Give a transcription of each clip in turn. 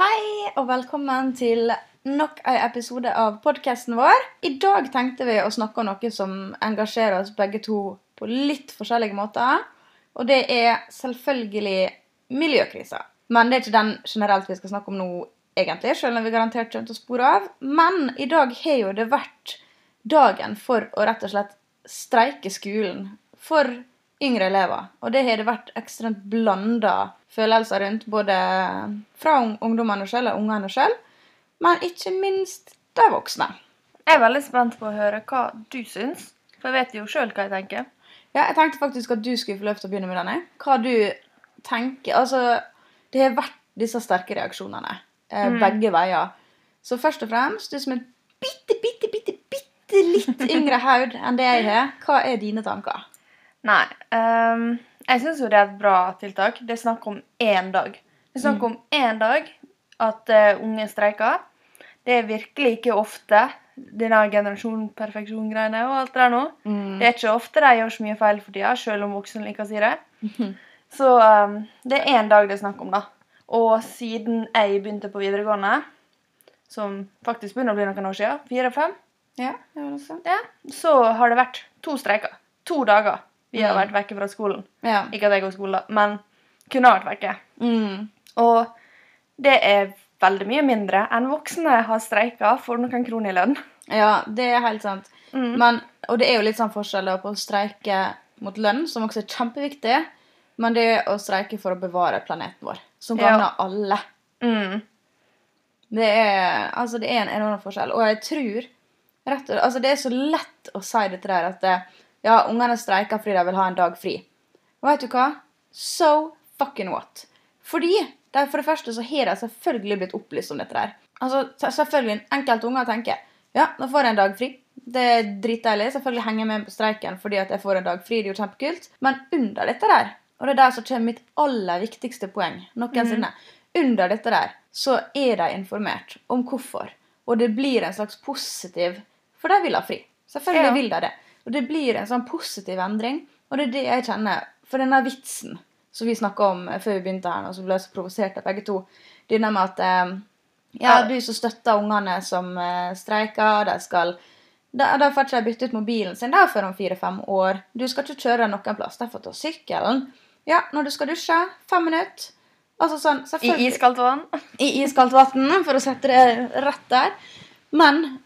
Hei og velkommen til nok en episode av podkasten vår. I dag tenkte vi å snakke om noe som engasjerer oss begge to på litt forskjellige måter. Og det er selvfølgelig miljøkrisa. Men det er ikke den generelt vi skal snakke om nå, egentlig, selv om vi garantert kommer til å spore av. Men i dag har jo det vært dagen for å rett og slett streike skolen for yngre elever. Og det har det vært ekstremt blanda følelser rundt, både fra ung- ungdommene selv og ungene selv, men ikke minst de voksne. Jeg er veldig spent på å høre hva du syns, for jeg vet jo sjøl hva jeg tenker. Ja, jeg tenkte faktisk at du skulle få lov til å begynne med denne. Hva du tenker Altså, det har vært disse sterke reaksjonene eh, Mm. begge veier. Så først og fremst, du som er bitte, bitte, bitte, bitte litt yngre haud enn det jeg har, hva er dine tanker? Nei. Um, jeg syns jo det er et bra tiltak. Det er snakk om én dag. Det er snakk om én dag at uh, unge streiker. Det er virkelig ikke ofte denne generasjon perfeksjon-greiene og alt det der nå. Det er ikke ofte de gjør så mye feil for tida, selv om voksne liker å si det. Så um, det er én dag det er snakk om, da. Og siden jeg begynte på videregående, som faktisk begynner å bli noen år siden, fire-fem, Ja, ja, så har det vært to streiker. To dager vi har Mm. vært vekke fra skolen. Ja. Ikke at jeg går i skole, da, men kunne vært vekke. Mm. Og det er veldig mye mindre enn voksne har streika for noen kroner i lønn. ja, det er helt sant. Mm. Men, og det er jo litt sånn forskjell på å streike mot lønn, som også er kjempeviktig, men det er å streike for å bevare planeten vår, som Ja. alle. Mm. Det er, altså, det er en enorm forskjell. Og jeg tror rett og, altså, Det er så lett å si dette der at det, ja, ungene streiker fordi de vil ha en dag fri. Og vet du hva? So fucking what? Fordi de, for det første så har de selvfølgelig blitt opplyst om dette der. Altså, selvfølgelig, Enkelte unger tenker ja, nå får jeg en dag fri. Det er dritdeilig. Selvfølgelig henger jeg med på streiken fordi at jeg får en dag fri. Det er jo kjempekult. Men under dette der, og det er der som kommer mitt aller viktigste poeng noensinne Under dette der så er de informert om hvorfor. Og det blir en slags positiv For de vil ha fri. Selvfølgelig Ja. vil de det. Og det blir en sånn positiv endring. Og det er det jeg kjenner. For denne vitsen som vi snakka om eh, før vi begynte her, og som ble så provosert av begge to, det er med at eh, ja, du som støtter ungene som eh, streiker, de skal da, da får ikke de bytte ut mobilen sin der før om fire-fem år. Du skal ikke kjøre noen plass. De får ta sykkelen. Ja, når du skal dusje, fem minutter. Altså sånn, I iskaldt vann. i iskaldt vann, for å sette det rett der. Men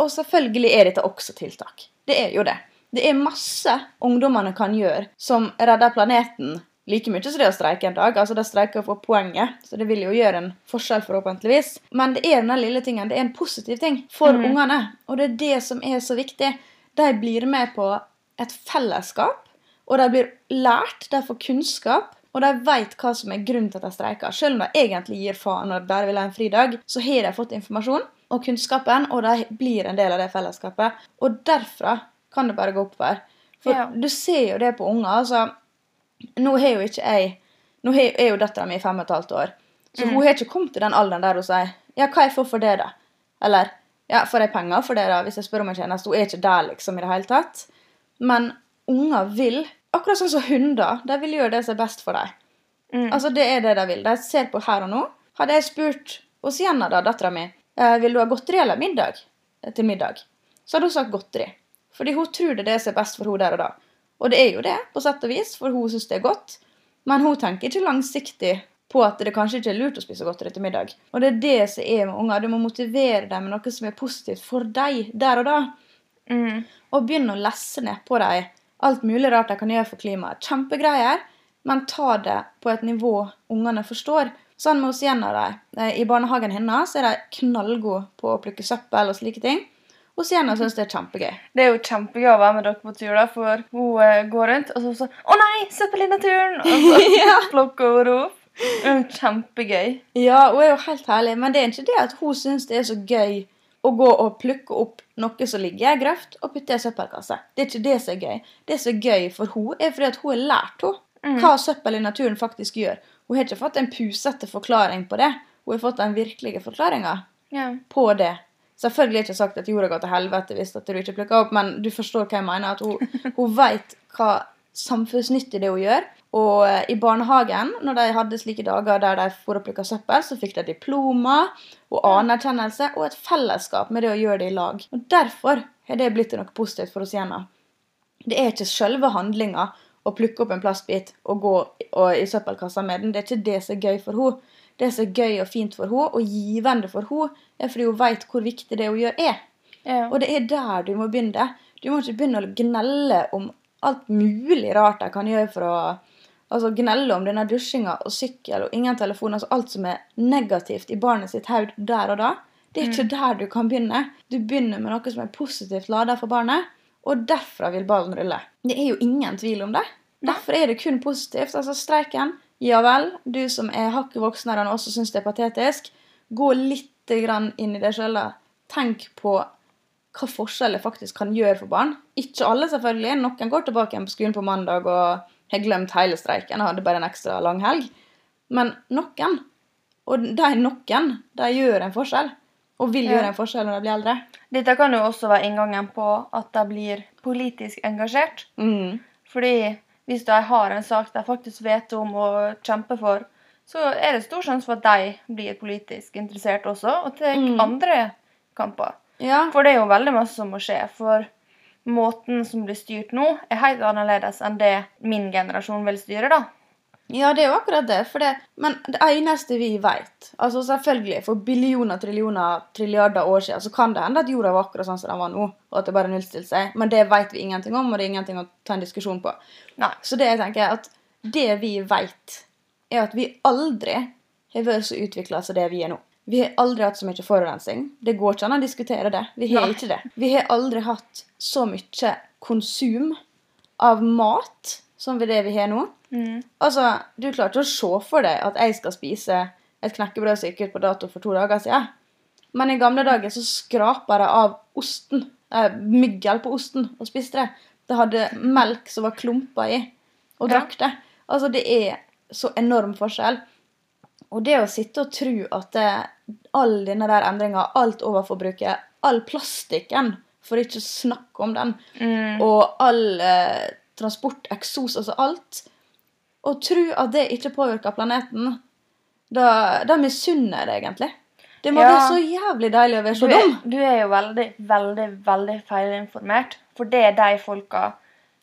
Og selvfølgelig er dette også tiltak. Det er jo det. Det er masse ungdommene kan gjøre som redder planeten like mye som det å streike en dag. Altså, De streiker for poenget, så det vil jo gjøre en forskjell, forhåpentligvis. Men det er denne lille tingen. Det er en positiv ting for mm. ungene. Og det er det som er så viktig. De blir med på et fellesskap, og de blir lært, de får kunnskap. Og de vet hva som er grunnen til at de streiker. Selv om de egentlig gir faen og bare vil ha en fridag, så har de fått informasjon og kunnskapen, og de blir en del av det fellesskapet. Og derfra kan det bare gå oppover. For Ja. du ser jo det på unger. altså, Nå har jo ikke jeg Nå er jo dattera mi fem og et halvt år, så Mm. hun har ikke kommet til den alderen der hun sier Ja, hva jeg får for det, da? Eller ja, får jeg penger for det, da? Hvis jeg spør om en tjeneste. Hun er ikke der, liksom, i det hele tatt. Men unger vil, akkurat sånn som hunder, de vil gjøre det som er best for dem. Mm. Altså, det er det de vil. De ser på her og nå. Hadde jeg spurt hos igjen da, dattera mi, vil du ha godteri eller middag eh, til middag, så hadde hun sagt godteri. Fordi hun tror det er det som er best for henne der og da. Og det er jo det, på sett og vis, for hun syns det er godt. Men hun tenker ikke langsiktig på at det kanskje ikke er lurt å spise godteri til middag. Og det er det som er med unger. Du må motivere dem med noe som er positivt for deg der og da Mm. og begynne å lesse ned på dem alt mulig rart de kan gjøre for klimaet. Kjempegreier, men ta det på et nivå ungene forstår. Sånn med hos av dem. I barnehagen hennes er de knallgode på å plukke søppel og slike ting. Hos Jenna syns det er kjempegøy. Det er jo kjempegøy å være med dere på tur, da, for hun eh, går rundt og så sånn 'Å nei, søppel i naturen!' Og så Ja. plukker hun opp. Kjempegøy. Ja, hun er jo helt herlig, men det er ikke det at hun syns det er så gøy å gå og plukke opp noe som ligger i ei grøft, og putte i ei søppelkasse. Det er ikke det som er gøy. Det som er gøy for hun er fordi at hun har lært henne Mm. hva søppel i naturen faktisk gjør. Hun har ikke fått en pusete forklaring på det. Hun har fått den virkelige forklaringa Ja. på det. Selvfølgelig har jeg ikke sagt at jorda går til helvete hvis du ikke plukker opp, men du forstår hva jeg mener. At hun, hun vet hva samfunnsnyttig, det hun gjør. Og eh, i barnehagen, når de hadde slike dager der de for å plukke søppel, så fikk de diplomer og anerkjennelse og et fellesskap med det å gjøre det i lag. Og Derfor har det blitt noe positivt for oss igjen. Det er ikke selve handlinga å plukke opp en plastbit og gå og, i søppelkassa med den. Det er ikke det som er gøy for henne. Det som er gøy og fint for henne, og givende for henne, er fordi hun vet hvor viktig det hun gjør, er. Ja. Og det er der du må begynne. Du må ikke begynne å gnelle om alt mulig rart de kan gjøre for å Altså gnelle om denne dusjinga og sykkel og ingen telefon. Altså alt som er negativt i barnet sitt hode der og da. Det er ikke der du kan begynne. Du begynner med noe som er positivt lada for barnet, og derfra vil ballen rulle. Det er jo ingen tvil om det. Derfor er det kun positivt. Altså streiken, ja vel. Du som er hakket voksnere og også syns det er patetisk, gå litt grann inn i deg sjøl. Tenk på hva forskjeller faktisk kan gjøre for barn. Ikke alle, selvfølgelig. Noen går tilbake igjen på skolen på mandag og har glemt hele streiken og hadde bare en ekstra lang helg. Men noen, og de noen, de gjør en forskjell. Og vil gjøre en forskjell når de blir eldre. Dette kan jo også være inngangen på at de blir politisk engasjert. Mm. Fordi hvis de har en sak de faktisk vet om og kjemper for, så er det stor sjanse for at de blir politisk interessert også, og tar Mm. andre kamper. Ja. For det er jo veldig masse som må skje. For måten som blir styrt nå, er helt annerledes enn det min generasjon vil styre, da. Ja, det er jo akkurat det. For det. Men det eneste vi vet altså Selvfølgelig, for billioner, trillioner, trilliarder år siden så kan det hende at jorda var akkurat sånn som den var nå, og at det bare nullstilte seg. Men det vet vi ingenting om, og det er ingenting å ta en diskusjon på. Nei. Så det jeg tenker er at det vi vet, er at vi aldri har vært så utvikla som det vi er nå. Vi har aldri hatt så mye forurensning. Det går ikke an å diskutere det. Vi har Nei. ikke det. Vi har aldri hatt så mye konsum av mat som ved det vi har nå. Mm. Altså, Du klarer ikke å se for deg at jeg skal spise et knekkebrød som gikk ut på dato for to dager siden. Men i gamle dager så skrapa de av osten, eh, myggel på osten, og spiste det. Det hadde melk som var klumper i, og drakk det. Altså, det er så enorm forskjell. Og det å sitte og tro at det, all denne der endringa, alt overforbruket, all plastikken, for ikke å snakke om den, Mm. og all eh, transport, eksos, altså alt. Og tro at det ikke påvirker planeten, da, da misunner jeg det egentlig. Det må Ja. være så jævlig deilig å være så er, dum. du er jo veldig, veldig, veldig feilinformert. For det er de folka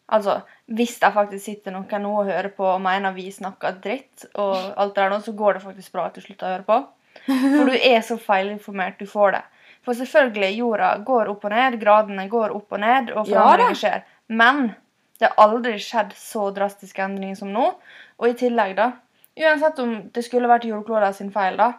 Altså, hvis det faktisk sitter noen nå og hører på og mener vi snakker dritt, og alt det der nå, så går det faktisk bra at du slutter å høre på. For du er så feilinformert du får det. For selvfølgelig, jorda går opp og ned, gradene går opp og ned, og Ja forandringer skjer. Men det har aldri skjedd så drastiske endringer som nå. Og i tillegg, da Uansett om det skulle vært jordkloda sin feil, da,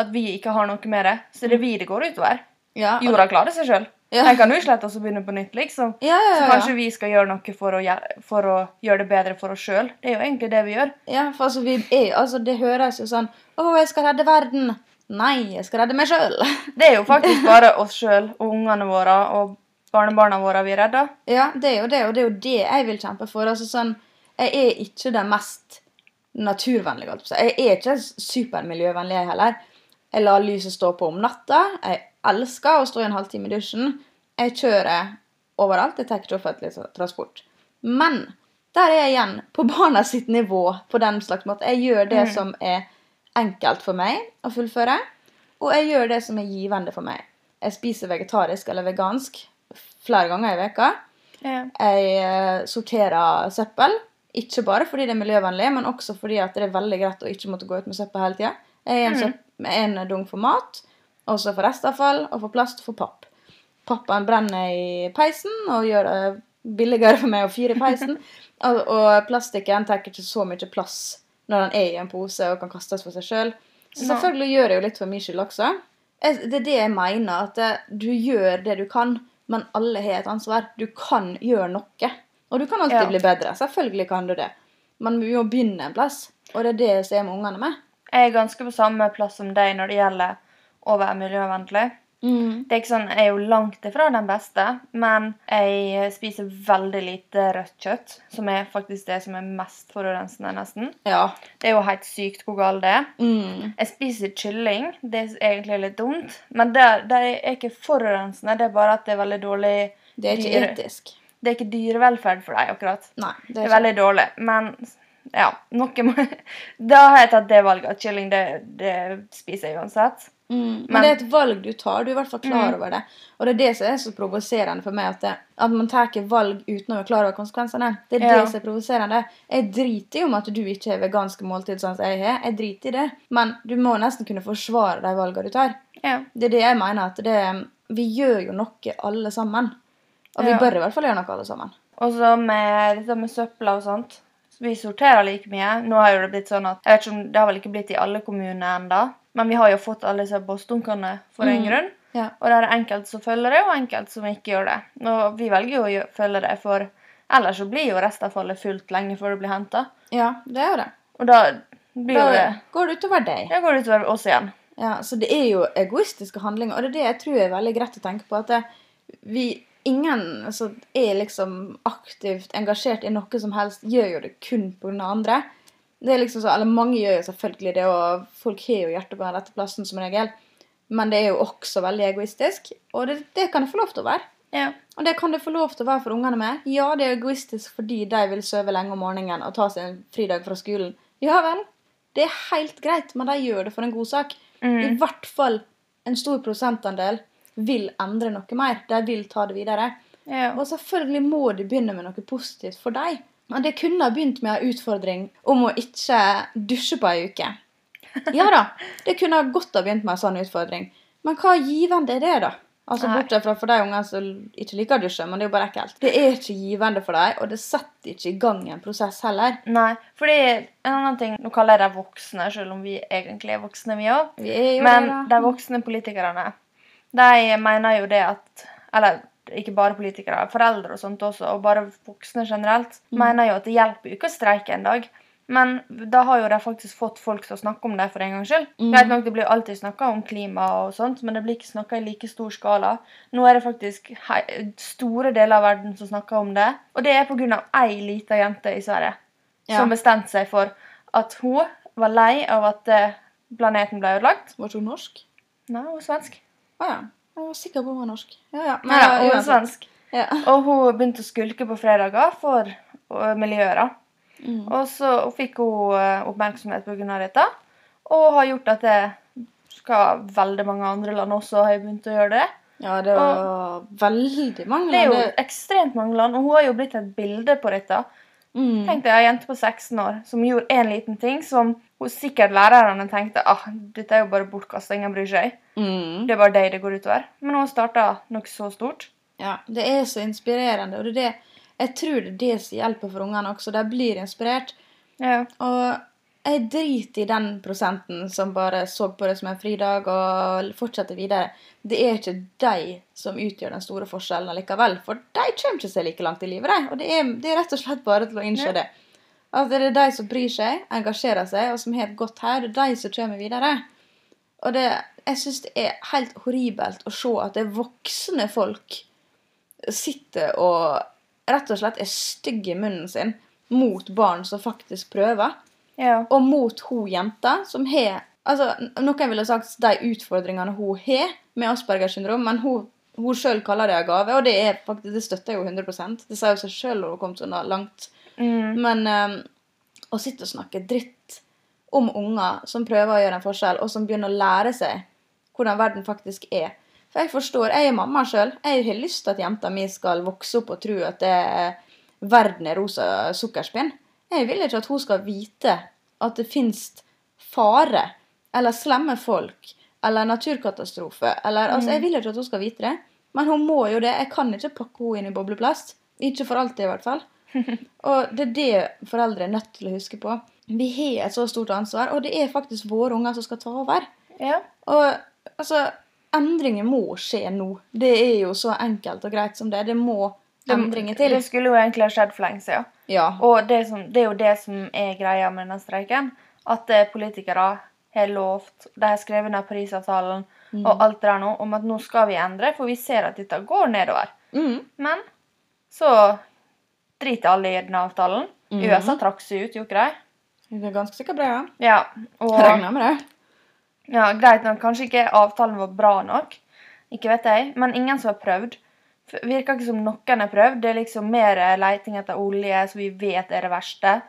at vi ikke har noe med det, så det er vi det går utover. Ja, og- Jorda klarer seg sjøl. Ja. Den kan jo slette oss og begynne på nytt, liksom. ja, ja, Så kanskje vi skal gjøre noe for å, gjøre, for å gjøre det bedre for oss sjøl. Det er jo egentlig det vi gjør. ja, for altså, vi er, altså, det høres jo sånn Å, jeg skal redde verden. Nei, jeg skal redde meg sjøl. Det er jo faktisk bare oss sjøl og ungene våre og barnebarna våre vi redder. Ja, det er jo det, og det er jo det jeg vil kjempe for. Altså sånn, Jeg er ikke den mest naturvennlige. holdt på å si. Jeg er ikke supermiljøvennlig, jeg heller. Jeg lar lyset stå på om natta. Jeg elsker å stå i en halvtime i dusjen. Jeg kjører overalt. Jeg tar ikke offentlig transport. Men der er jeg igjen på barna sitt nivå på den slags måte. Jeg gjør det Mm. som er enkelt for meg å fullføre, og jeg gjør det som er givende for meg. Jeg spiser vegetarisk eller vegansk flere ganger i veka. Ja. Jeg eh, sorterer søppel. Ikke bare fordi det er miljøvennlig, men også fordi det er veldig greit å ikke måtte gå ut med søppel hele tida. Jeg er en, mm. en dunk for mat, også for restavfall, og for plast og for papp. Pappen brenner i peisen og gjør det billigere for meg å fyre i peisen. og, og plastikken tar ikke så mye plass når den er i en pose og kan kastes for seg sjøl. Så selvfølgelig gjør jeg jo litt for min skyld også. Det er det jeg mener, at eh, du gjør det du kan, men alle har et ansvar. Du kan gjøre noe. Og du kan alltid Ja. bli bedre. Selvfølgelig kan du det. Men vi må begynne en plass. Og det er det som er med ungene med. Jeg er ganske på samme plass som deg når det gjelder å være miljøvennlig. Det er ikke sånn, Jeg er jo langt ifra den beste, men jeg spiser veldig lite rødt kjøtt. Som er faktisk det som er mest forurensende, nesten. Ja. Det er jo helt sykt hvor galt det er. Mm. Jeg spiser kylling. Det er egentlig litt dumt. Men det, det er ikke forurensende, det er bare at det er veldig dårlig Det er ikke dyre- etisk. Det er ikke dyrevelferd for deg, akkurat. Nei, det Det er er veldig dårlig. Men ja, noe må Da har jeg tatt det valget at kylling, det, det spiser jeg uansett. Mm, men, Men- det er et valg du tar. Du er i hvert fall klar Mm. over det. Og det er det som er så provoserende for meg, at, det, at man tar valg uten å være klar over konsekvensene. Det er Ja. det som er provoserende. Jeg driter i om at du ikke har veganske måltid sånn som jeg har. Jeg driter i det. Men du må nesten kunne forsvare de valgene du tar. Ja. Det er det jeg mener. at det, Vi gjør jo noe alle sammen. Og vi Ja. bør i hvert fall gjøre noe alle sammen. Og så med dette med søpla og sånt. Vi sorterer like mye. Nå har jo det blitt sånn at jeg vet ikke om Det har vel ikke blitt i alle kommuner enda, men vi har jo fått alle disse bossdunkene for en Mm. grunn. Ja. Og det er enkelte som følger det, og enkelte som ikke gjør det. Og vi velger jo å følge det, for ellers så blir jo restavfallet fullt lenge før det blir henta. ja, det er jo det. Og da blir jo Da det går det utover deg. Ja, går det utover oss igjen. Ja, så det er jo egoistiske handlinger, og det er det jeg tror er veldig greit å tenke på. At det, vi, ingen som er liksom aktivt engasjert i noe som helst, gjør jo det kun pga. andre. Det er liksom så, eller Mange gjør jo selvfølgelig det, og folk har jo hjertet på den rette plassen som regel. Men det er jo også veldig egoistisk, og det, det kan det få lov til å være. Ja. Og det kan det få lov til å være for ungene med. Ja, det er egoistisk fordi de vil sove lenge om morgenen og ta seg en fridag fra skolen. Ja vel, det er helt greit, men de gjør det for en god sak. I Mm. hvert fall en stor prosentandel vil endre noe mer. De vil ta det videre. ja. Og selvfølgelig må de begynne med noe positivt for dem. Og det kunne ha begynt med en utfordring om å ikke dusje på ei uke. Ja da, det kunne ha godt ha begynt med en sånn utfordring. Men hva givende er det, da? Altså Bortsett fra for de ungene som ikke liker å dusje, men det er jo bare ekkelt. Det er ikke givende for dem, og det setter ikke i gang en prosess heller. Nei, fordi en annen ting Nå kaller jeg dem voksne, selv om vi egentlig er voksne, vi òg. Men det, de voksne politikerne, de mener jo det at Eller ikke bare politikere, foreldre og sånt også, og bare voksne generelt, Mm. mener jo at det hjelper jo ikke å streike en dag. Men da har jo de faktisk fått folk som snakker om det for en gangs skyld. Mm. Greit nok, Det blir alltid snakka om klima og sånt, men det blir ikke snakka i like stor skala. Nå er det faktisk store deler av verden som snakker om det. Og det er pga. ei lita jente i Sverige Ja. som bestemte seg for at hun var lei av at eh, planeten ble ødelagt. Var hun norsk? Nei, hun er svensk. Ah, ja. Jeg var sikker på hun var norsk. Ja, ja. Nei, ja, hun er svensk. Ja. Og hun begynte å skulke på fredager for uh, miljøet. da. Mm. Og så fikk hun uh, oppmerksomhet pga. dette, og har gjort at det skal veldig mange andre land også har begynt å gjøre det. ja, det var veldig mange land. Det er jo ekstremt mange land, og hun har jo blitt et bilde på dette. Mm. Tenk deg ei jente på 16 år som gjorde én liten ting som sikkert lærerne tenkte ah, dette er jo bare bortkasta, ingen bryr seg. Mm. Det er bare deg det går utover. Men hun starta noe så stort. Ja, det er så inspirerende, og det det jeg tror det er det som hjelper for ungene også. De blir inspirert. Ja. Og jeg driter i den prosenten som bare så på det som en fridag og fortsetter videre. Det er ikke de som utgjør den store forskjellen likevel. For de kommer ikke seg like langt i livet, de. Og det er, det er rett og slett bare til å innse det. At det er de som bryr seg, engasjerer seg, og som har et godt her. Det er de som kommer videre. Og det, jeg syns det er helt horribelt å se at det er voksne folk sitter og rett og slett er stygge i munnen sin mot barn som faktisk prøver, ja. og mot hun jenta som har altså, Noen ville sagt de utfordringene hun har med Aspergers syndrom, men hun, hun sjøl kaller det en gave, og det, er faktisk, det støtter jeg jo 100 Det sier jo seg sjøl når hun har kommet så langt. Mm. Men um, å sitte og snakke dritt om unger som prøver å gjøre en forskjell, og som begynner å lære seg hvordan verden faktisk er. For jeg forstår, jeg er mamma sjøl. Jeg har lyst til at jenta mi skal vokse opp og tro at det er verden er rosa sukkerspinn. Jeg vil ikke at hun skal vite at det fins fare eller slemme folk eller naturkatastrofe. Eller, altså, jeg vil jo ikke at hun skal vite det, men hun må jo det. Jeg kan ikke pakke henne inn i bobleplast. Ikke for alltid, i hvert fall. Og det er det foreldre er nødt til å huske på. Vi har et så stort ansvar, og det er faktisk våre unger som skal ta over. ja. Og altså, endringer må skje nå. Det er jo så enkelt og greit som det. Det må endringer til. Det skulle jo egentlig ha skjedd for lenge siden. Ja. Og det, som, det er jo det som er greia med denne streiken. At eh, politikere har lovt De har skrevet ned Parisavtalen Mm. og alt det der nå om at nå skal vi endre, for vi ser at dette går nedover. Mm. Men så driter alle i den avtalen. Mm. USA trakk seg ut, gjorde ikke de? Det er ganske sikkert bra, ja. Ja. Og Jeg regner med det. ja, greit nok, kanskje ikke avtalen var bra nok. Ikke vet jeg. Men ingen som har prøvd. Virker ikke som noen har prøvd. Det er liksom mer eh, leiting etter olje, som vi vet er det verste.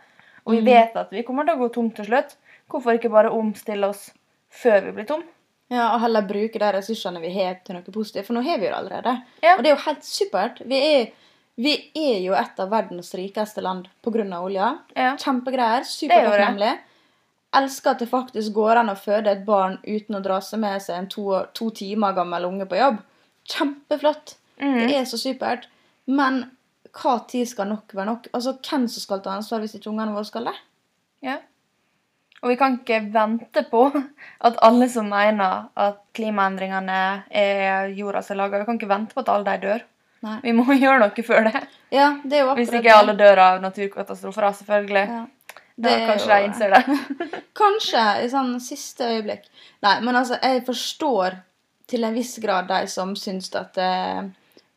Og vi Mm. vet at vi kommer til å gå tom til slutt. Hvorfor ikke bare omstille oss før vi blir tom? Ja, Og heller bruke de ressursene vi har til noe positivt. For nå har vi jo det allerede. Ja. Og det er jo helt supert. Vi er, vi er jo et av verdens rikeste land pga. olja. Ja. Kjempegreier. Er. Supertakknemlig. Elsker at det faktisk går an å føde et barn uten å dra seg med seg en to, to timer gammel unge på jobb. Kjempeflott. Mm. Det er så supert. Men hva tid skal nok være nok? Altså, Hvem som skal ta ansvar hvis ikke ungene våre skal det? Ja. Og vi kan ikke vente på at alle som mener at klimaendringene er jorda som er laga Vi kan ikke vente på at alle de dør. Nei. Vi må gjøre noe før det. Ja, det er jo akkurat Hvis ikke alle dør av naturkatastrofer, selvfølgelig. Ja. Det er kanskje de innser det. Kanskje i sånn siste øyeblikk. Nei, men altså, jeg forstår til en viss grad de som syns at det,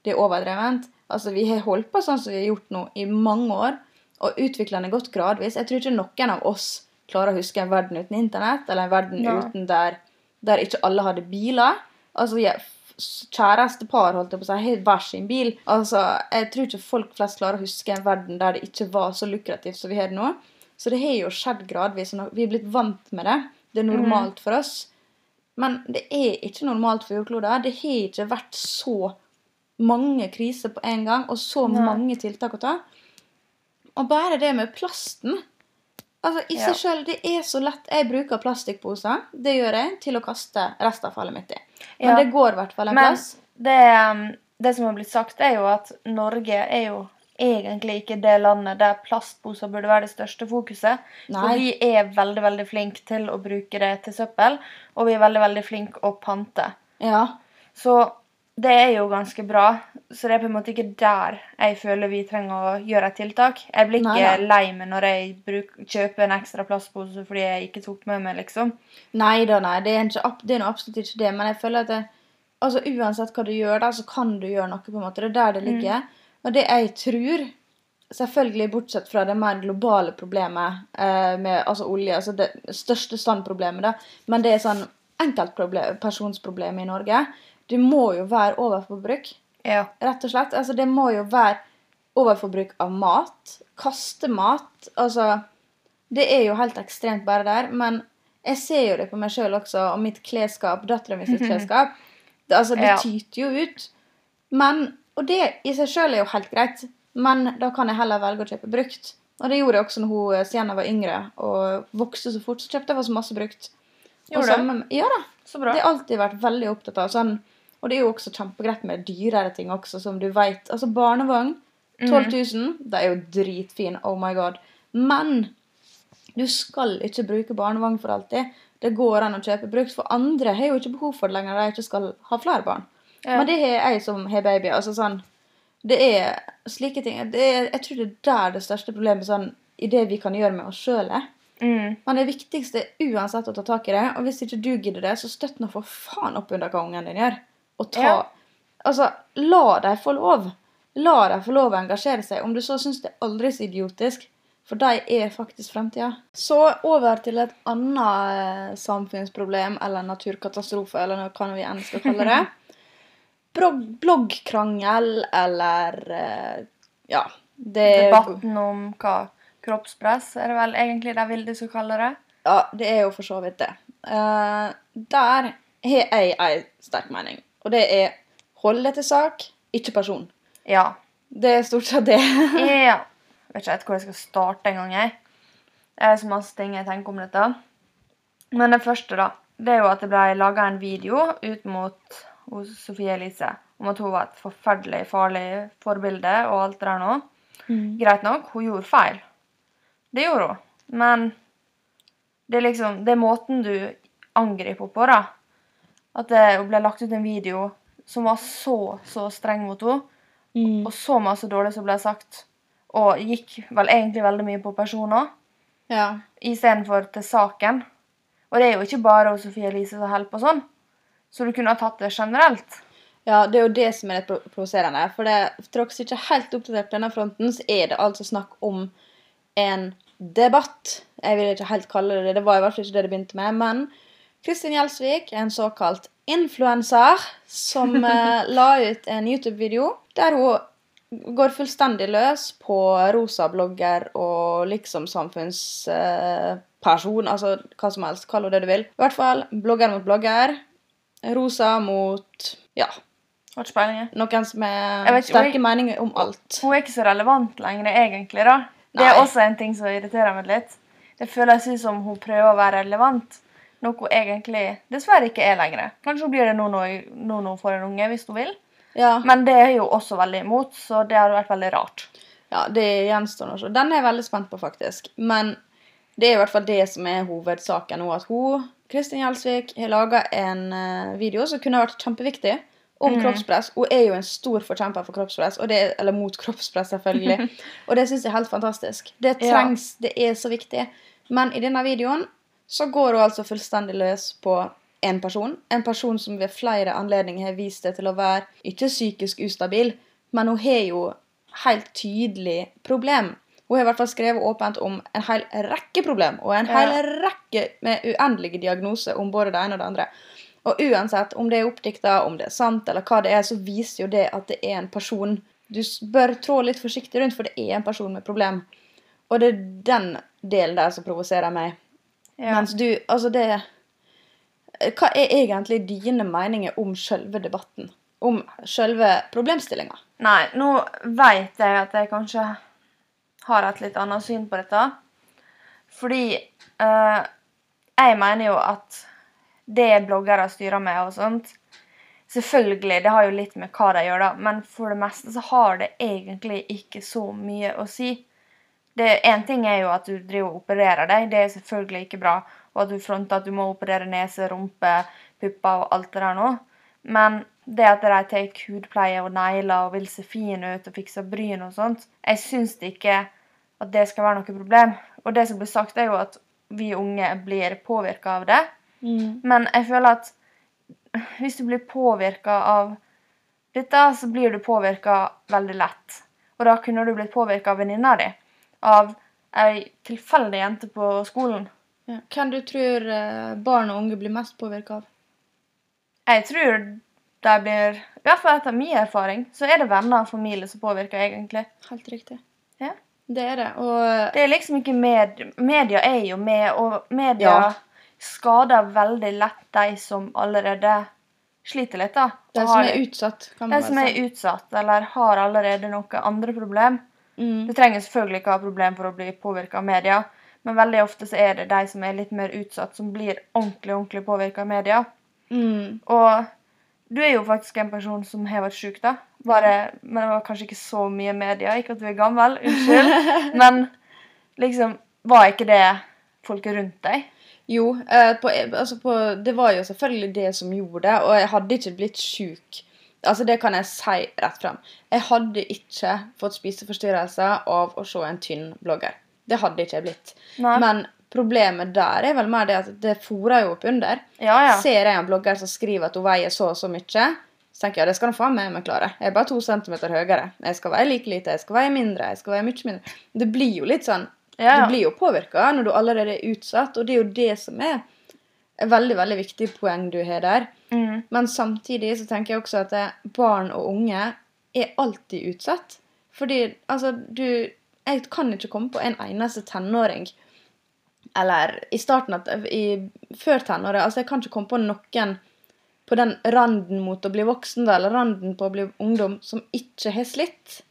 det er overdrevent. Altså, vi har holdt på sånn som vi har gjort nå i mange år, og utviklingen har gått gradvis. Jeg tror ikke noen av oss klarer å huske en verden uten internett, eller en verden ja. uten der, der ikke alle hadde biler. Altså, jeg, kjæreste par holdt jeg på å si, har hver sin bil. Altså, Jeg tror ikke folk flest klarer å huske en verden der det ikke var så lukrativt som vi har det nå. Så det har jo skjedd gradvis. og Vi er blitt vant med det. Det er normalt for oss. Men det er ikke normalt for jordkloden. Det har ikke vært så mange kriser på en gang, og så Nei. mange tiltak å ta. Og bare det med plasten Altså, I Ja. sjøl, det er så lett. Jeg bruker plastikkposer, det gjør jeg, til å kaste restavfallet mitt i. Men Ja. det går i hvert fall en Men plass. det, um, det som har blitt sagt, er jo at Norge er jo egentlig ikke det landet der plastposer burde være det største fokuset. For vi er veldig veldig flinke til å bruke det til søppel, og vi er veldig veldig flinke å pante. Ja. Så det er jo ganske bra. Så det er på en måte ikke der jeg føler vi trenger å gjøre et tiltak. Jeg blir ikke Neida. lei meg når jeg bruk, kjøper en ekstra plastpose fordi jeg ikke tok med meg, liksom. Nei da, nei. Det er, ikke, det er absolutt ikke det. Men jeg føler at det, altså, uansett hva du gjør, der, så kan du gjøre noe. på en måte. Det er der det ligger. Og det jeg tror Selvfølgelig bortsett fra det mer globale problemet eh, med altså olje, altså det største standproblemet, da. Men det er sånn enkeltpersonsproblem i Norge. Det må jo være overforbruk. Ja. Rett og slett. Altså, det må jo være overforbruk av mat. Kaste mat. Altså Det er jo helt ekstremt bare der. Men jeg ser jo det på meg sjøl også, og mitt klesskap, dattera mi sitt klesskap. Det, altså, det Ja. tyter jo ut. Men Og det i seg sjøl er jo helt greit, men da kan jeg heller velge å kjøpe brukt. Og det gjorde jeg også når hun eh, Sienna var yngre og vokste så fort. Så kjøpte jeg så masse brukt. Gjorde du? Ja da. Så bra. Det har alltid vært veldig opptatt av. Sånn, og det er jo også kjempegreit med dyrere ting også, som du vet. Altså barnevogn, 12 000, det er jo dritfin. Oh my god. Men du skal ikke bruke barnevogn for alltid. Det går an å kjøpe brukt, for andre har jo ikke behov for det lenger når de ikke skal ha flere barn. Ja. Men det har jeg som har baby. altså sånn, Det er slike ting. Det er, jeg tror det er der det største problemet sånn, i det vi kan gjøre med oss sjøl er. Mm. Men det viktigste er uansett å ta tak i det. Og hvis ikke du gidder det, så støtt nå for faen opp under hva ungen din gjør. Og ta Ja. Altså, la dem få lov. La dem få lov å engasjere seg. Om du så syns det er aldri så idiotisk. For de er faktisk fremtida. Så over til et annet eh, samfunnsproblem eller naturkatastrofe, eller hva vi enn skal kalle det. Bloggkrangel eller eh, Ja. Det Debatten om hva kroppspress er det vel egentlig de vil du skal kalle det. Ja, det er jo for så vidt det. Uh, der har jeg ei sterk mening, og det er holde til sak, ikke person. Ja. Det er stort sett det. ja. Jeg Vet ikke hvor jeg skal starte engang. Det er så masse ting jeg tenker om dette. Men det første, da, det er jo at det ble laga en video ut mot Sofie Elise om at hun var et forferdelig farlig forbilde og alt det der nå. Greit nok, hun gjorde feil. Det gjorde hun. Men det er liksom Det er måten du angriper på, da. At det ble lagt ut en video som var så, så streng mot henne, og så masse dårlig som ble sagt, og gikk vel egentlig veldig mye på personer Ja. istedenfor til saken. Og det er jo ikke bare Sofie Elise som holder på sånn, så du kunne ha tatt det generelt. ja, det er jo det som er litt pro- provoserende. For det, for dere som ikke er helt oppdatert på denne fronten, så er det altså snakk om en debatt. Jeg vil ikke helt kalle det det. Det var i hvert fall ikke det det begynte med. Men Kristin Gjelsvik er en såkalt influenser som eh, la ut en YouTube-video der hun går fullstendig løs på rosa blogger og liksom samfunnsperson, eh, altså hva som helst, kall henne det du vil. I hvert fall blogger mot blogger. Rosa mot ja, noen som er ikke, sterke meninger om alt. Hun er ikke så relevant lenger, egentlig. da. Det er Nei. også en ting som irriterer meg litt. Det føles ut som hun prøver å være relevant, noe hun egentlig dessverre ikke er lenger. Kanskje hun blir det nå når hun får en unge, hvis hun vil. Ja, Men det er jo også veldig imot, så det hadde vært veldig rart. ja det gjenstår å se. Den er jeg veldig spent på, faktisk. Men det er i hvert fall det som er hovedsaken nå. At hun, Kristin Gjelsvik, har laga en eh, video som kunne vært kjempeviktig. Om mm. kroppspress. Hun er jo en stor forkjemper for kroppspress, det er, eller mot kroppspress, selvfølgelig. og det syns jeg er helt fantastisk. Det Ja. trengs, det er så viktig. Men i denne videoen så går hun altså fullstendig løs på en person. En person som ved flere anledninger har vist seg til å være ikke psykisk ustabil, men hun har jo helt tydelig problem. Hun har i hvert fall skrevet åpent om en hel rekke problem, og en hel rekke med uendelige diagnoser om både det ene og det andre. Og uansett om det er oppdikta, om det er sant, eller hva det er, så viser jo det at det er en person du bør trå litt forsiktig rundt, for det er en person med problem. Og det er den delen der som provoserer meg. Ja. Mens du Altså, det Hva er egentlig dine meninger om selve debatten? Om selve problemstillinga? Nei, nå vet jeg at jeg kanskje har et litt annet syn på dette. Fordi eh, jeg mener jo at det bloggere styrer med og sånt Selvfølgelig, det har jo litt med hva de gjør, da, men for det meste så har det egentlig ikke så mye å si. Én ting er jo at du driver og opererer deg, det er selvfølgelig ikke bra. Og at du fronter at du må operere nese, rumpe, pupper og alt det der nå. Men det at de tar hudpleie og negler og vil se fine ut og fikser bryn og sånt, jeg syns ikke at det skal være noe problem. Og det som blir sagt, er jo at vi unge blir påvirka av det. Men jeg føler at hvis du blir påvirka av dette, så blir du påvirka veldig lett. Og da kunne du blitt påvirka av venninna di. Av ei tilfeldig jente på skolen. Ja. Hvem du tror eh, barn og unge blir mest påvirka av? Jeg tror de blir I hvert fall etter min erfaring, så er det venner og familie som påvirker, egentlig. Helt riktig. Ja. Det er det. Og Det er liksom ikke med, Media er jo med, og media Ja. skader veldig lett de som allerede sliter litt, da. de som er utsatt, kan de som er utsatt, eller har allerede noen andre problem. Mm. Du trenger selvfølgelig ikke ha problem for å bli påvirka av media, men veldig ofte så er det de som er litt mer utsatt, som blir ordentlig ordentlig påvirka av media. Mm. Og du er jo faktisk en person som har vært sjuk, da. Bare, men det var kanskje ikke så mye media. Ikke at du er gammel, unnskyld. Men liksom, var ikke det folket rundt deg? Jo, eh, på, altså på, det var jo selvfølgelig det som gjorde det, og jeg hadde ikke blitt sjuk. Altså, det kan jeg si rett frem. Jeg hadde ikke fått spiseforstyrrelser av å se en tynn blogger. Det hadde ikke jeg blitt. Nei. Men problemet der er vel mer det at det fòrer jo opp under. ja, ja. Ser jeg en blogger som skriver at hun veier så og så mye, så tenker jeg ja, det skal hun faen meg klare. Jeg er bare to centimeter høyere. Jeg skal veie like lite, jeg skal veie mindre, jeg skal veie mye mindre. Det blir jo litt sånn ja. du blir jo påvirka når du allerede er utsatt, og det er jo det som er et veldig veldig viktig poeng du har der. Mm. Men samtidig så tenker jeg også at barn og unge er alltid utsatt. Fordi altså, du Jeg kan ikke komme på en eneste tenåring eller i starten av i, Før tenåret. Altså, jeg kan ikke komme på noen på den randen mot å bli voksen, eller randen på å bli ungdom, som ikke har slitt.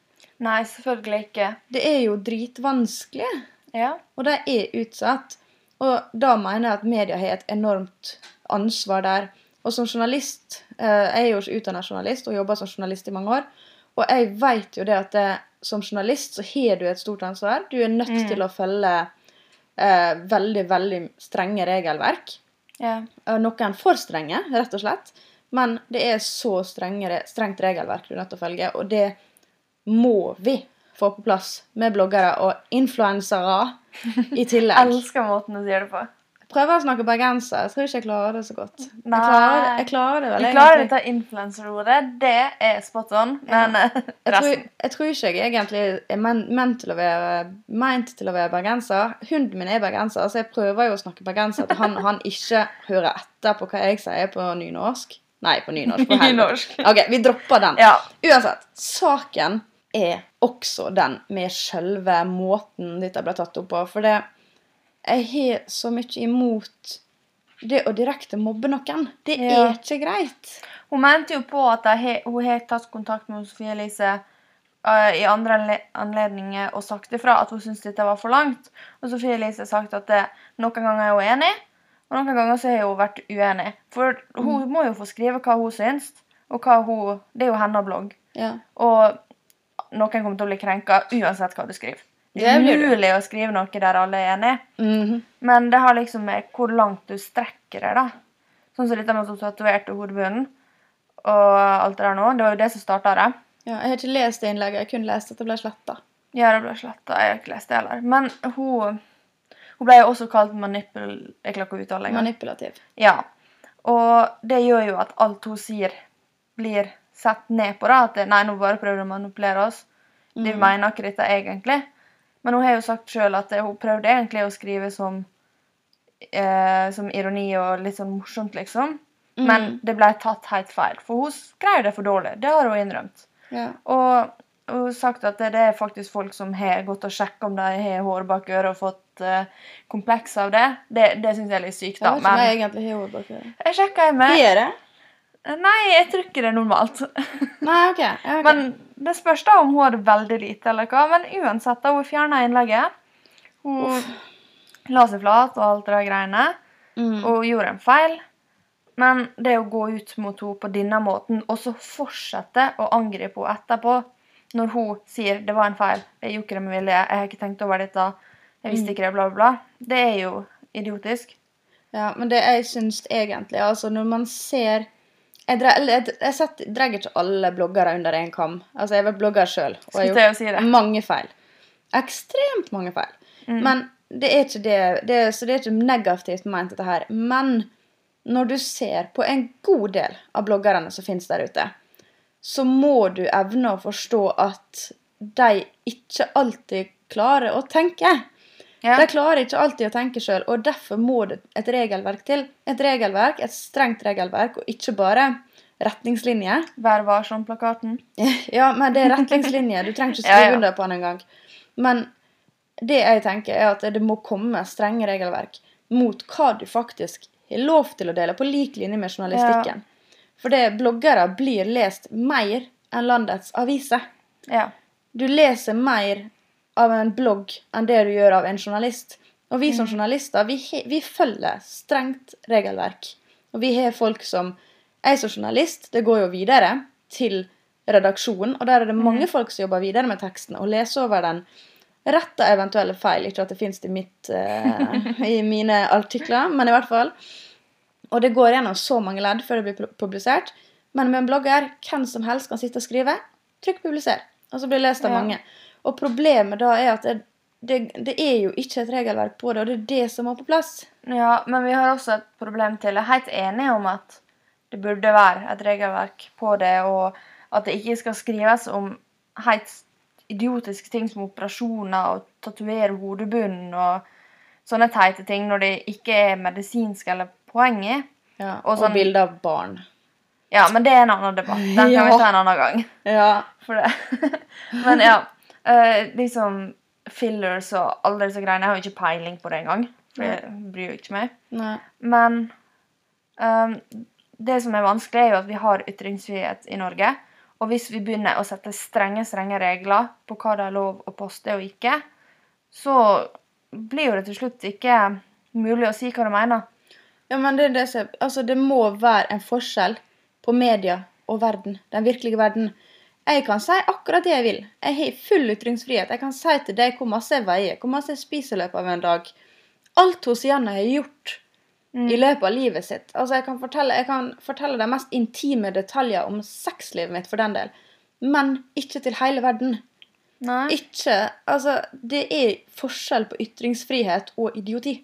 Nei, selvfølgelig ikke. Det er jo dritvanskelig. Ja. Og de er utsatt. Og da mener jeg at media har et enormt ansvar der. Og som journalist eh, Jeg er jo utdanna journalist og jobber som journalist i mange år. Og jeg vet jo det at det, som journalist så har du et stort ansvar. Du er nødt Mm. til å følge eh, veldig, veldig strenge regelverk. ja. Eh, Noen for strenge, rett og slett. Men det er så strengere, strengt regelverk du er nødt til å følge, og det må vi få på plass med bloggere og influensere i tillegg. Elsker måten du sier det på. prøver å snakke bergenser. Jeg tror ikke jeg klarer det så godt. Jeg Nei. klarer, jeg klarer det vel, Du klarer egentlig. dette influenserordet. Det er spot on. Men eh, Jeg tror, jeg tror ikke jeg egentlig er ment til være, ment til å være bergenser. Hunden min er bergenser, så jeg prøver jo å snakke bergenser til han, han ikke hører etter på hva jeg sier på nynorsk. Nei, på nynorsk. På. Nynorsk. Ok, vi dropper den. Ja. Uansett, saken er også den med selve måten dette ble tatt opp på. For det, jeg har så mye imot det å direkte mobbe noen. Det Ja. er ikke greit. Hun mente jo på at jeg, hun har tatt kontakt med Sofie Elise uh, i andre anledninger og sagt ifra at hun syntes dette var for langt. Og Sofie Elise har sagt at det, noen ganger er hun enig, og noen ganger så har hun vært uenig. For hun må jo få skrive hva hun syns, og hva hun Det er jo hennes blogg. Ja. Og noen kommer til å bli krenka uansett hva du skriver. Det er mulig å skrive noe der alle er enige. -hmm. Men det har liksom med hvor langt du strekker deg, da. Sånn som dette med at hun tatoverte hodebunnen og alt det der nå. Det var jo det som starta det. ja. Jeg har ikke lest det innlegget, jeg har kun lest at det ble sletta. Ja, det ble sletta. Jeg har ikke lest det heller. Men hun Hun ble jo også kalt manipul... Jeg klarer ikke å uttale det. Manipulativ. Ja. Og det gjør jo at alt hun sier, blir sett ned på. da, At nei, nå bare prøver hun å manipulere oss. De mm. mener ikke dette egentlig. Men hun har jo sagt sjøl at hun prøvde egentlig å skrive som eh, som ironi og litt sånn morsomt, liksom. Men Mhm. det ble tatt helt feil. For hun skrev det for dårlig. Det har hun innrømt. Ja. Og hun har sagt at det, det er faktisk folk som har gått og sjekka om de har hår bak øret og fått eh, kompleks av det. Det, det syns jeg er litt sykt, da. Jeg vet ikke om jeg egentlig har hår bak øret. jeg sjekka med Er det? Nei, jeg tror ikke det er normalt. Nei, OK. okay. Men det spørs da om hun hadde veldig lite eller hva. Men uansett, da hun fjerna innlegget Hun la seg flat og alt det der greiene. Mm. Og gjorde en feil. Men det å gå ut mot henne på denne måten, og så fortsette å angripe henne etterpå, når hun sier 'det var en feil', 'jeg gjorde ikke det med vilje', 'jeg har ikke tenkt over dette', 'jeg visste ikke det', bla, bla, bla, det er jo idiotisk. Ja, men det jeg syns egentlig Altså, når man ser Jeg, dre, jeg, jeg setter, drar ikke alle bloggere under én kam. Altså, jeg vel blogger sjøl og jeg har å si gjort mange feil. Ekstremt mange feil. Mm. Men det er ikke det, det Så det er ikke negativt ment, dette her. Men når du ser på en god del av bloggerne som finnes der ute, så må du evne å forstå at de ikke alltid klarer å tenke. Ja. De klarer ikke alltid å tenke sjøl, og derfor må det et regelverk til. Et regelverk, et strengt regelverk, og ikke bare retningslinjer. Vær varsom-plakaten. Ja, men det er retningslinjer. Du trenger ikke Ja, skrive ja. under på den engang. Men det jeg tenker, er at det må komme strenge regelverk mot hva du faktisk har lov til å dele, på lik linje med journalistikken. For det bloggere blir lest mer enn landets aviser. Ja. Du leser mer av en blogg enn det du gjør av en journalist. Og vi Mm. som journalister, vi, vi følger strengt regelverk. Og vi har folk som Jeg som journalist, det går jo videre til redaksjonen, og der er det Mm. mange folk som jobber videre med teksten og leser over den. Retter eventuelle feil. Ikke at det fins i, mitt, eh, i mine artikler, men i hvert fall. Og det går gjennom så mange ledd før det blir publisert. Men med en blogger, hvem som helst kan sitte og skrive. Trykk 'publiser', og så blir det lest av Ja. Og problemet da er at det, det, det er jo ikke et regelverk på det, og det er det som må på plass. ja, men vi har også et problem til. Jeg er helt enig om at det burde være et regelverk på det, og at det ikke skal skrives om helt idiotiske ting som operasjoner og tatovere hodebunnen og sånne teite ting når det ikke er medisinsk eller poeng i. Ja, Og og sånn- bilder av barn. Ja, men det er en annen debatt. Den kan Ja. vi ta en annen gang. Ja. For det. Men ja. Eh, liksom fillers og alle disse greiene. Jeg har jo ikke peiling på det engang. For bryr jo ikke meg. Nei. Men um, det som er vanskelig, er jo at vi har ytringsfrihet i Norge. Og hvis vi begynner å sette strenge strenge regler på hva det er lov å poste og ikke, så blir jo det til slutt ikke mulig å si hva du mener. Ja, men det, det, altså, det må være en forskjell på media og verden. Den virkelige verden. Jeg kan si akkurat det jeg vil. Jeg har full ytringsfrihet. Jeg kan si til deg hvor masse jeg veier, hvor masse jeg spiser i løpet av en dag. Alt hos Janne har gjort i løpet av livet sitt. Altså, jeg kan, fortelle, jeg kan fortelle de mest intime detaljer om sexlivet mitt, for den del. Men ikke til hele verden. Nei. Ikke Altså, det er forskjell på ytringsfrihet og idioti.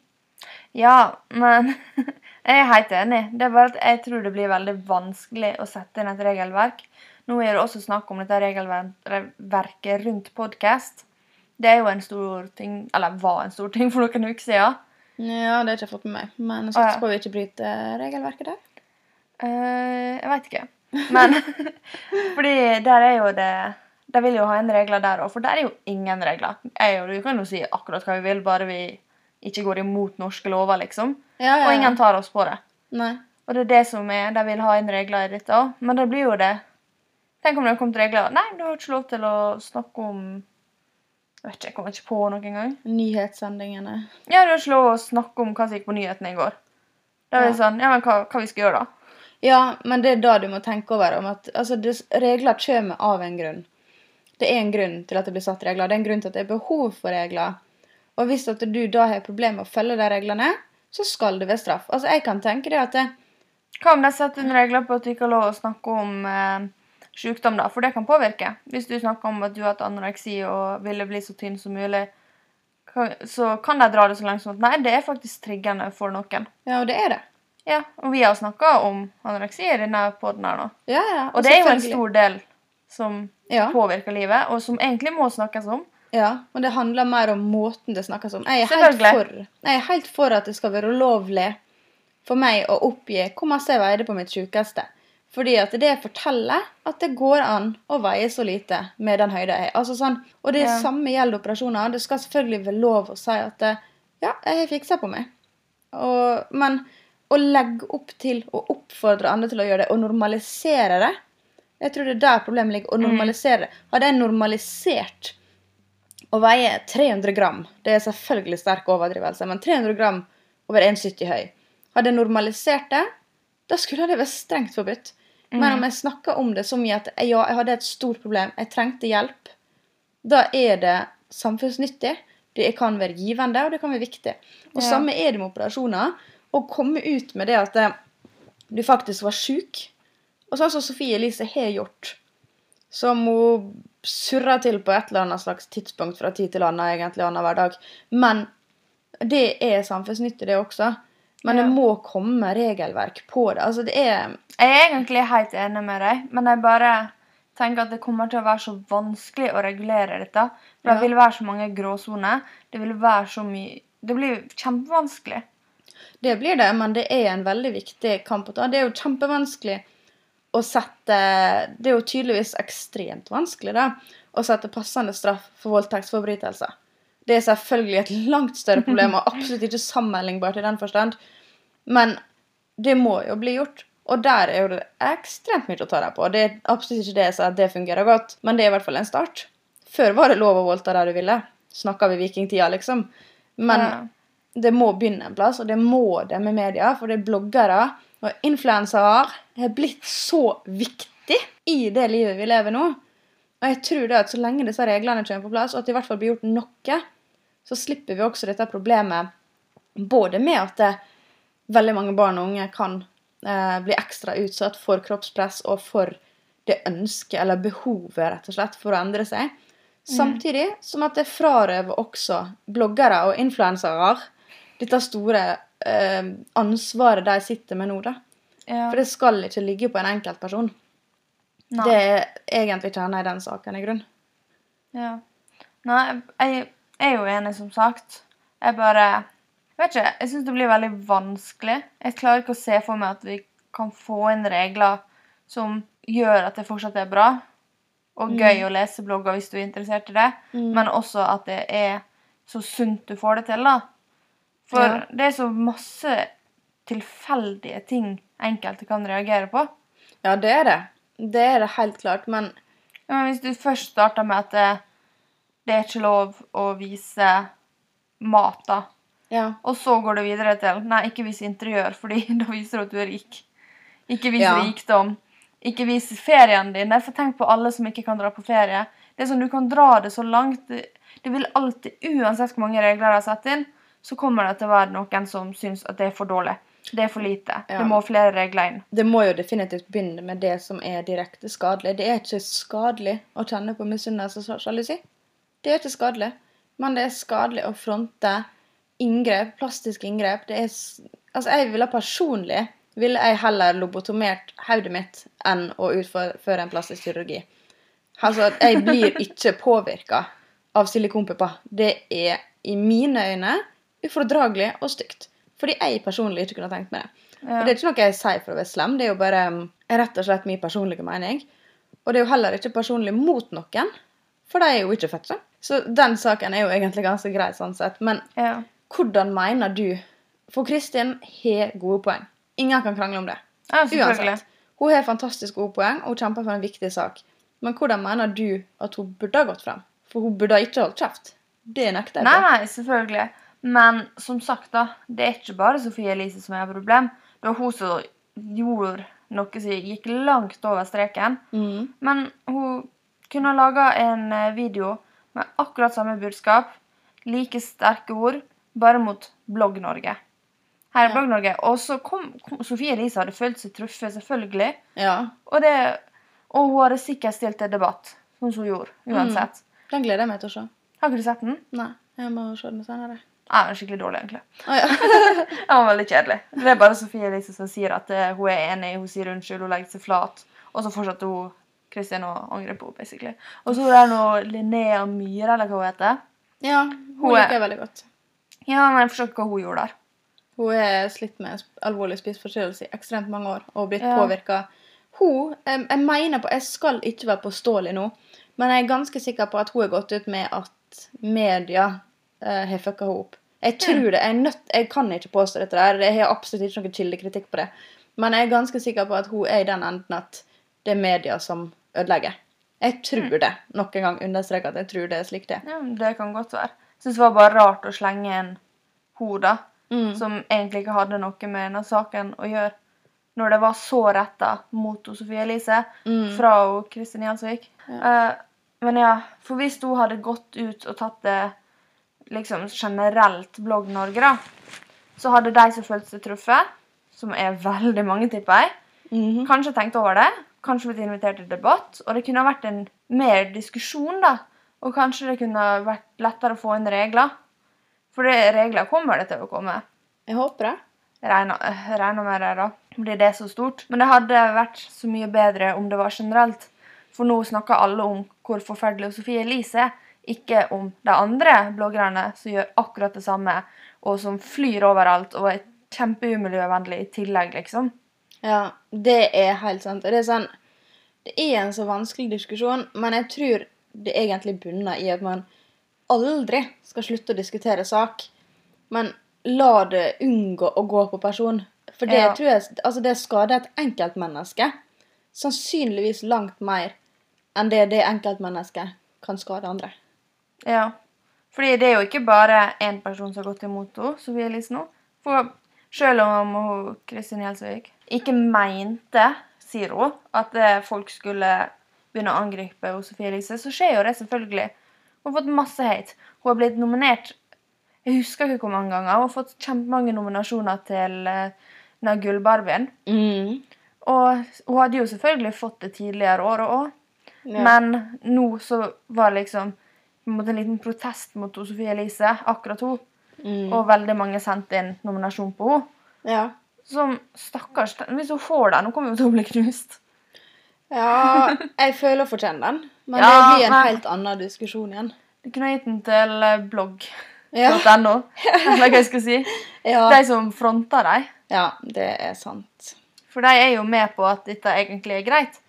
Ja, men jeg er helt enig. Det er bare at jeg tror det blir veldig vanskelig å sette inn et regelverk. Nå er det også snakk om dette regelverket rundt podkast. Det er jo en stor ting, eller var en stor ting for noen uker siden. Ja, det har jeg ikke fått med meg. Men jeg ja. satser på å ikke bryte regelverket der. Uh, jeg veit ikke. Men fordi der er jo det De vil jo ha en regler der òg, for der er jo ingen regler. Jeg du kan jo si akkurat hva vi vil, bare vi ikke går imot norske lover, liksom. Ja, ja, Og ingen tar oss på det. Nei. Og det er det som er De vil ha inn regler i dette òg, men det blir jo det Tenk om det har kommet regler Nei, du har ikke lov til å snakke om Jeg vet ikke, jeg kommer ikke på noe engang. Nyhetssendingene. Ja, du har ikke lov å snakke om hva som gikk på nyhetene i går. Da er det Ja. sånn Ja, men hva, hva vi skal gjøre, da? Ja, men det er da du må tenke over om at altså, det, regler kommer av en grunn. Det er en grunn til at det blir satt regler. Det er en grunn til at det er behov for regler. Og hvis at du da har problemer med å følge de reglene, så skal det være straff. Altså, jeg kan tenke det at det, Hva om de setter inn regler på at du ikke har lov å snakke om eh, sykdom, da? For det kan påvirke. Hvis du snakker om at du har hatt anoreksi og ville bli så tynn som mulig, så kan de dra det så langt som at nei, det er faktisk triggende for noen. Ja, og det er det. Ja, og vi har snakka om anoreksi i denne poden her nå. Ja, ja. Og det er jo en stor del som ja. påvirker livet, og som egentlig må snakkes om. Ja, og det handler mer om måten det snakkes om. Jeg er, helt for, jeg er helt for at det skal være ulovlig for meg å oppgi hvor masse jeg veide på mitt sykeste. Fordi at det forteller at det går an å veie så lite med den høyde jeg har. Altså sånn, og det Ja. samme gjelder operasjoner. Det skal selvfølgelig være lov å si at ja, jeg har fiksa på meg. Og, men å legge opp til å oppfordre andre til å gjøre det, og normalisere det Jeg tror det er der problemet ligger. Å normalisere det. Hadde jeg normalisert å veie 300 gram Det er selvfølgelig sterk overdrivelse, men 300 gram over 1,70 høy. Hadde jeg normalisert det, da skulle det vært strengt forbudt. Men om jeg snakker om det så mye at ja, jeg hadde et stort problem, jeg trengte hjelp, da er det samfunnsnyttig. Det kan være givende, og det kan være viktig. Og Ja. samme er det med operasjoner. Å komme ut med det at eh, du faktisk var sjuk. Og sånn som Sofie Elise har gjort. Som hun surrer til på et eller annet slags tidspunkt fra tid til annen, egentlig annenhver dag. Men det er samfunnsnyttig, det også. Men det må komme regelverk på det. Altså, det er Jeg er egentlig helt enig med deg, men jeg bare tenker at det kommer til å være så vanskelig å regulere dette. For det vil være så mange gråsoner. Det vil være så mye Det blir kjempevanskelig. Det blir det, men det er en veldig viktig kamp å ta. Det er jo kjempevanskelig å sette Det er jo tydeligvis ekstremt vanskelig da, å sette passende straff for voldtektsforbrytelser. Det er selvfølgelig et langt større problem og absolutt ikke sammenlignbart i den forstand. Men det må jo bli gjort. Og der er jo det ekstremt mye å ta deg på. Det er absolutt ikke det jeg sier at det fungerer godt, men det er i hvert fall en start. Før var det lov å voldta der du ville. Snakka vi vikingtida, liksom. Men Ja. det må begynne en plass, og det må det med media. For det er bloggere og influensere har blitt så viktig i det livet vi lever nå. Og jeg tror det at så lenge disse reglene kommer på plass, og at det i hvert fall blir gjort noe, så slipper vi også dette problemet både med at det, veldig mange barn og unge kan eh, bli ekstra utsatt for kroppspress og for det ønsket eller behovet rett og slett for å endre seg. Samtidig som at det frarøver også bloggere og influensere dette store eh, ansvaret de sitter med nå. da. Ja. For det skal ikke ligge på en enkeltperson. Nei. Det er egentlig kjernen i den saken, i grunn. Ja. Nei, jeg er jo enig, som sagt. Jeg bare Jeg vet ikke, jeg syns det blir veldig vanskelig. Jeg klarer ikke å se for meg at vi kan få inn regler som gjør at det fortsatt er bra og gøy å lese blogger hvis du er interessert i det, men også at det er så sunt du får det til, da. For Ja. det er så masse tilfeldige ting enkelte kan reagere på. Ja, det er det. Det er det helt klart, men Ja, men hvis du først starter med at det, det er ikke lov å vise mat, da, ja. og så går du videre til Nei, ikke vis interiør, fordi da viser du at du er rik. Ikke vis Ja. rikdom. Ikke vis ferien din. Nei, For tenk på alle som ikke kan dra på ferie. Det er sånn, Du kan dra det så langt. Det, det vil alltid, uansett hvor mange regler de har satt inn, så kommer det til å være noen som syns at det er for dårlig. Det er for lite. Ja. Det må flere regler inn. det må jo definitivt begynne med det som er direkte skadelig. Det er ikke skadelig å kjenne på misunnelse og sjalusi. Det er ikke skadelig, men det er skadelig å fronte inngrep, plastiske inngrep det er, Altså, jeg ville personlig ville jeg heller lobotomert hodet mitt enn å utføre en plastisk kirurgi. Altså, jeg blir ikke påvirka av silikonpupper. Det er i mine øyne ufordragelig og stygt. Fordi jeg personlig ikke kunne tenkt meg det. Ja. Og det er ikke noe jeg sier for å være slem, det er jo bare um, rett og slett min personlige mening. Og det er jo heller ikke personlig mot noen, for de er jo ikke fettere. sånn. Så den saken er jo egentlig ganske grei sånn sett. Men Ja. hvordan mener du For Kristin har gode poeng. Ingen kan krangle om det. ja. Uansett. Hun har fantastisk gode poeng, og hun kjemper for en viktig sak. Men hvordan mener du at hun burde ha gått frem? For hun burde ikke holdt kjeft. Det nekter jeg Nei, nei, selvfølgelig. Men som sagt, da, det er ikke bare Sofie Elise som et problem. Det var hun som gjorde noe som gikk langt over streken. Mm. Men hun kunne ha laga en eh, video med akkurat samme budskap, like sterke ord, bare mot Blogg-Norge. Her er Ja. Blogg-Norge. Og så kom, kom Sofie Elise hadde følt seg truffet, selvfølgelig. Ja. Og, det, og hun hadde sikkert stilt til debatt, som hun gjorde, uansett. Den gleder jeg meg til å se. Har ikke du sett den? Nei, jeg må se den senere. Ja, den er skikkelig dårlig, egentlig. Å ja. jeg var veldig kjedelig. Det er bare Sofie Elise som sier at eh, hun er enig, hun sier unnskyld, hun legger seg flat. Og så fortsatte hun Kristin å angre på henne, basically. Og så er det noe Linnea Myhre, eller hva hun heter. ja, hun Hun er- liker jeg veldig godt. Ja, men jeg forstår ikke hva hun gjorde der. Hun har slitt med alvorlig spiseforstyrrelse i ekstremt mange år og blitt Ja. påvirka. Hun jeg, jeg mener på Jeg skal ikke være påståelig nå, men jeg er ganske sikker på at hun har gått ut med at media eh, har fucka henne opp. Jeg tror det. Jeg, nødt, jeg kan ikke påstå dette der. Jeg har absolutt ikke noen kildekritikk på det. Men jeg er ganske sikker på at hun er i den enden at det er media som ødelegger. Jeg tror det. Nok en gang understreke at jeg tror det er slik det er. Ja, det kan godt være. Jeg syns det var bare rart å slenge en ho, da, Mm. som egentlig ikke hadde noe med denne saken å gjøre. Når det var så retta mot Sofie Elise Mm. fra Kristin Gjelsvik. Uh, men ja, for hvis hun hadde gått ut og tatt det liksom generelt Blogg-Norge, da, så hadde de som følte seg truffet, som er veldig mange, tipper jeg, Mhm. kanskje tenkt over det, kanskje blitt invitert til debatt, og det kunne ha vært en mer diskusjon, da. Og kanskje det kunne ha vært lettere å få inn regler. For det, regler kommer det til å komme. Jeg håper det. Regner med det, da. Blir det så stort? Men det hadde vært så mye bedre om det var generelt. For nå snakker alle om hvor forferdelig Sofie Elise er, ikke om de andre bloggerne som gjør akkurat det samme, og som flyr overalt og er kjempeumiljøvennlig i tillegg, liksom. Ja, det er helt sant. Og Det er sånn Det er en så vanskelig diskusjon, men jeg tror det egentlig bunner i at man aldri skal slutte å diskutere sak, men la det unngå å gå på person. For det Ja. tror jeg Altså, det skader et enkeltmenneske sannsynligvis langt mer enn det det enkeltmennesket kan skade andre. Ja. Fordi det er jo ikke bare én person som har gått imot henne, Sofie Elise nå. For selv om hun, Kristin Gjelsvik ikke mente, sier hun, at eh, folk skulle begynne å angripe henne, Sofie Elise, så skjer jo det selvfølgelig. Hun har fått masse hate. Hun har blitt nominert Jeg husker ikke hvor mange ganger. Hun har fått kjempemange nominasjoner til denne Gullbarbien. Mm. Og hun hadde jo selvfølgelig fått det tidligere året òg. Ja. Men nå så var det liksom på en måte en liten protest mot Sofie Elise, akkurat hun. Mm. Og veldig mange sendte inn nominasjon på henne. ja. Som stakkars Hvis hun får den, nå kommer hun til å bli knust. ja, jeg føler hun fortjener den, men Ja, det blir en men- helt annen diskusjon igjen. Du kunne gitt den til eh, blogg.no, Ja. eller hva jeg skal si. Ja. De som fronter dem. ja, det er sant. For de er jo med på at dette egentlig er greit.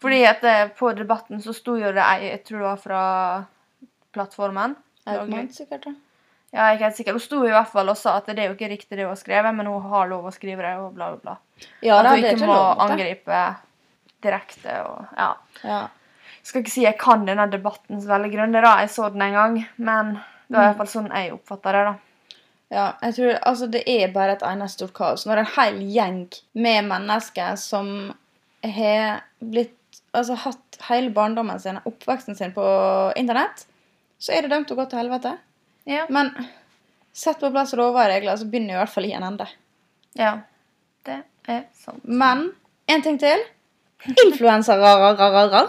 Fordi at eh, på debatten så sto jo det ei, jeg tror det var fra plattformen. Augment, sikkert. da. Ja, jeg er ikke helt sikker. Hun sto i hvert fall og sa at det er jo ikke riktig det hun har skrevet, men hun har lov å skrive det, og bla, bla, bla. Ja, at hun det ikke ikke må lov. angripe direkte og Ja. Ja. Skal ikke si jeg kan denne debatten så veldig grundig, da. Jeg så den en gang, men det var i hvert fall sånn jeg oppfatta det, da. ja, jeg tror altså det er bare et eneste stort kaos. Når en hel gjeng med mennesker som har blitt Altså hatt hele barndommen sin, oppveksten sin på internett, så er det dømt å gå til helvete. Ja. Men sett på plass lover og regler, så begynner i hvert fall i en ende. ja. Det er sant. Men en ting til. Influensere.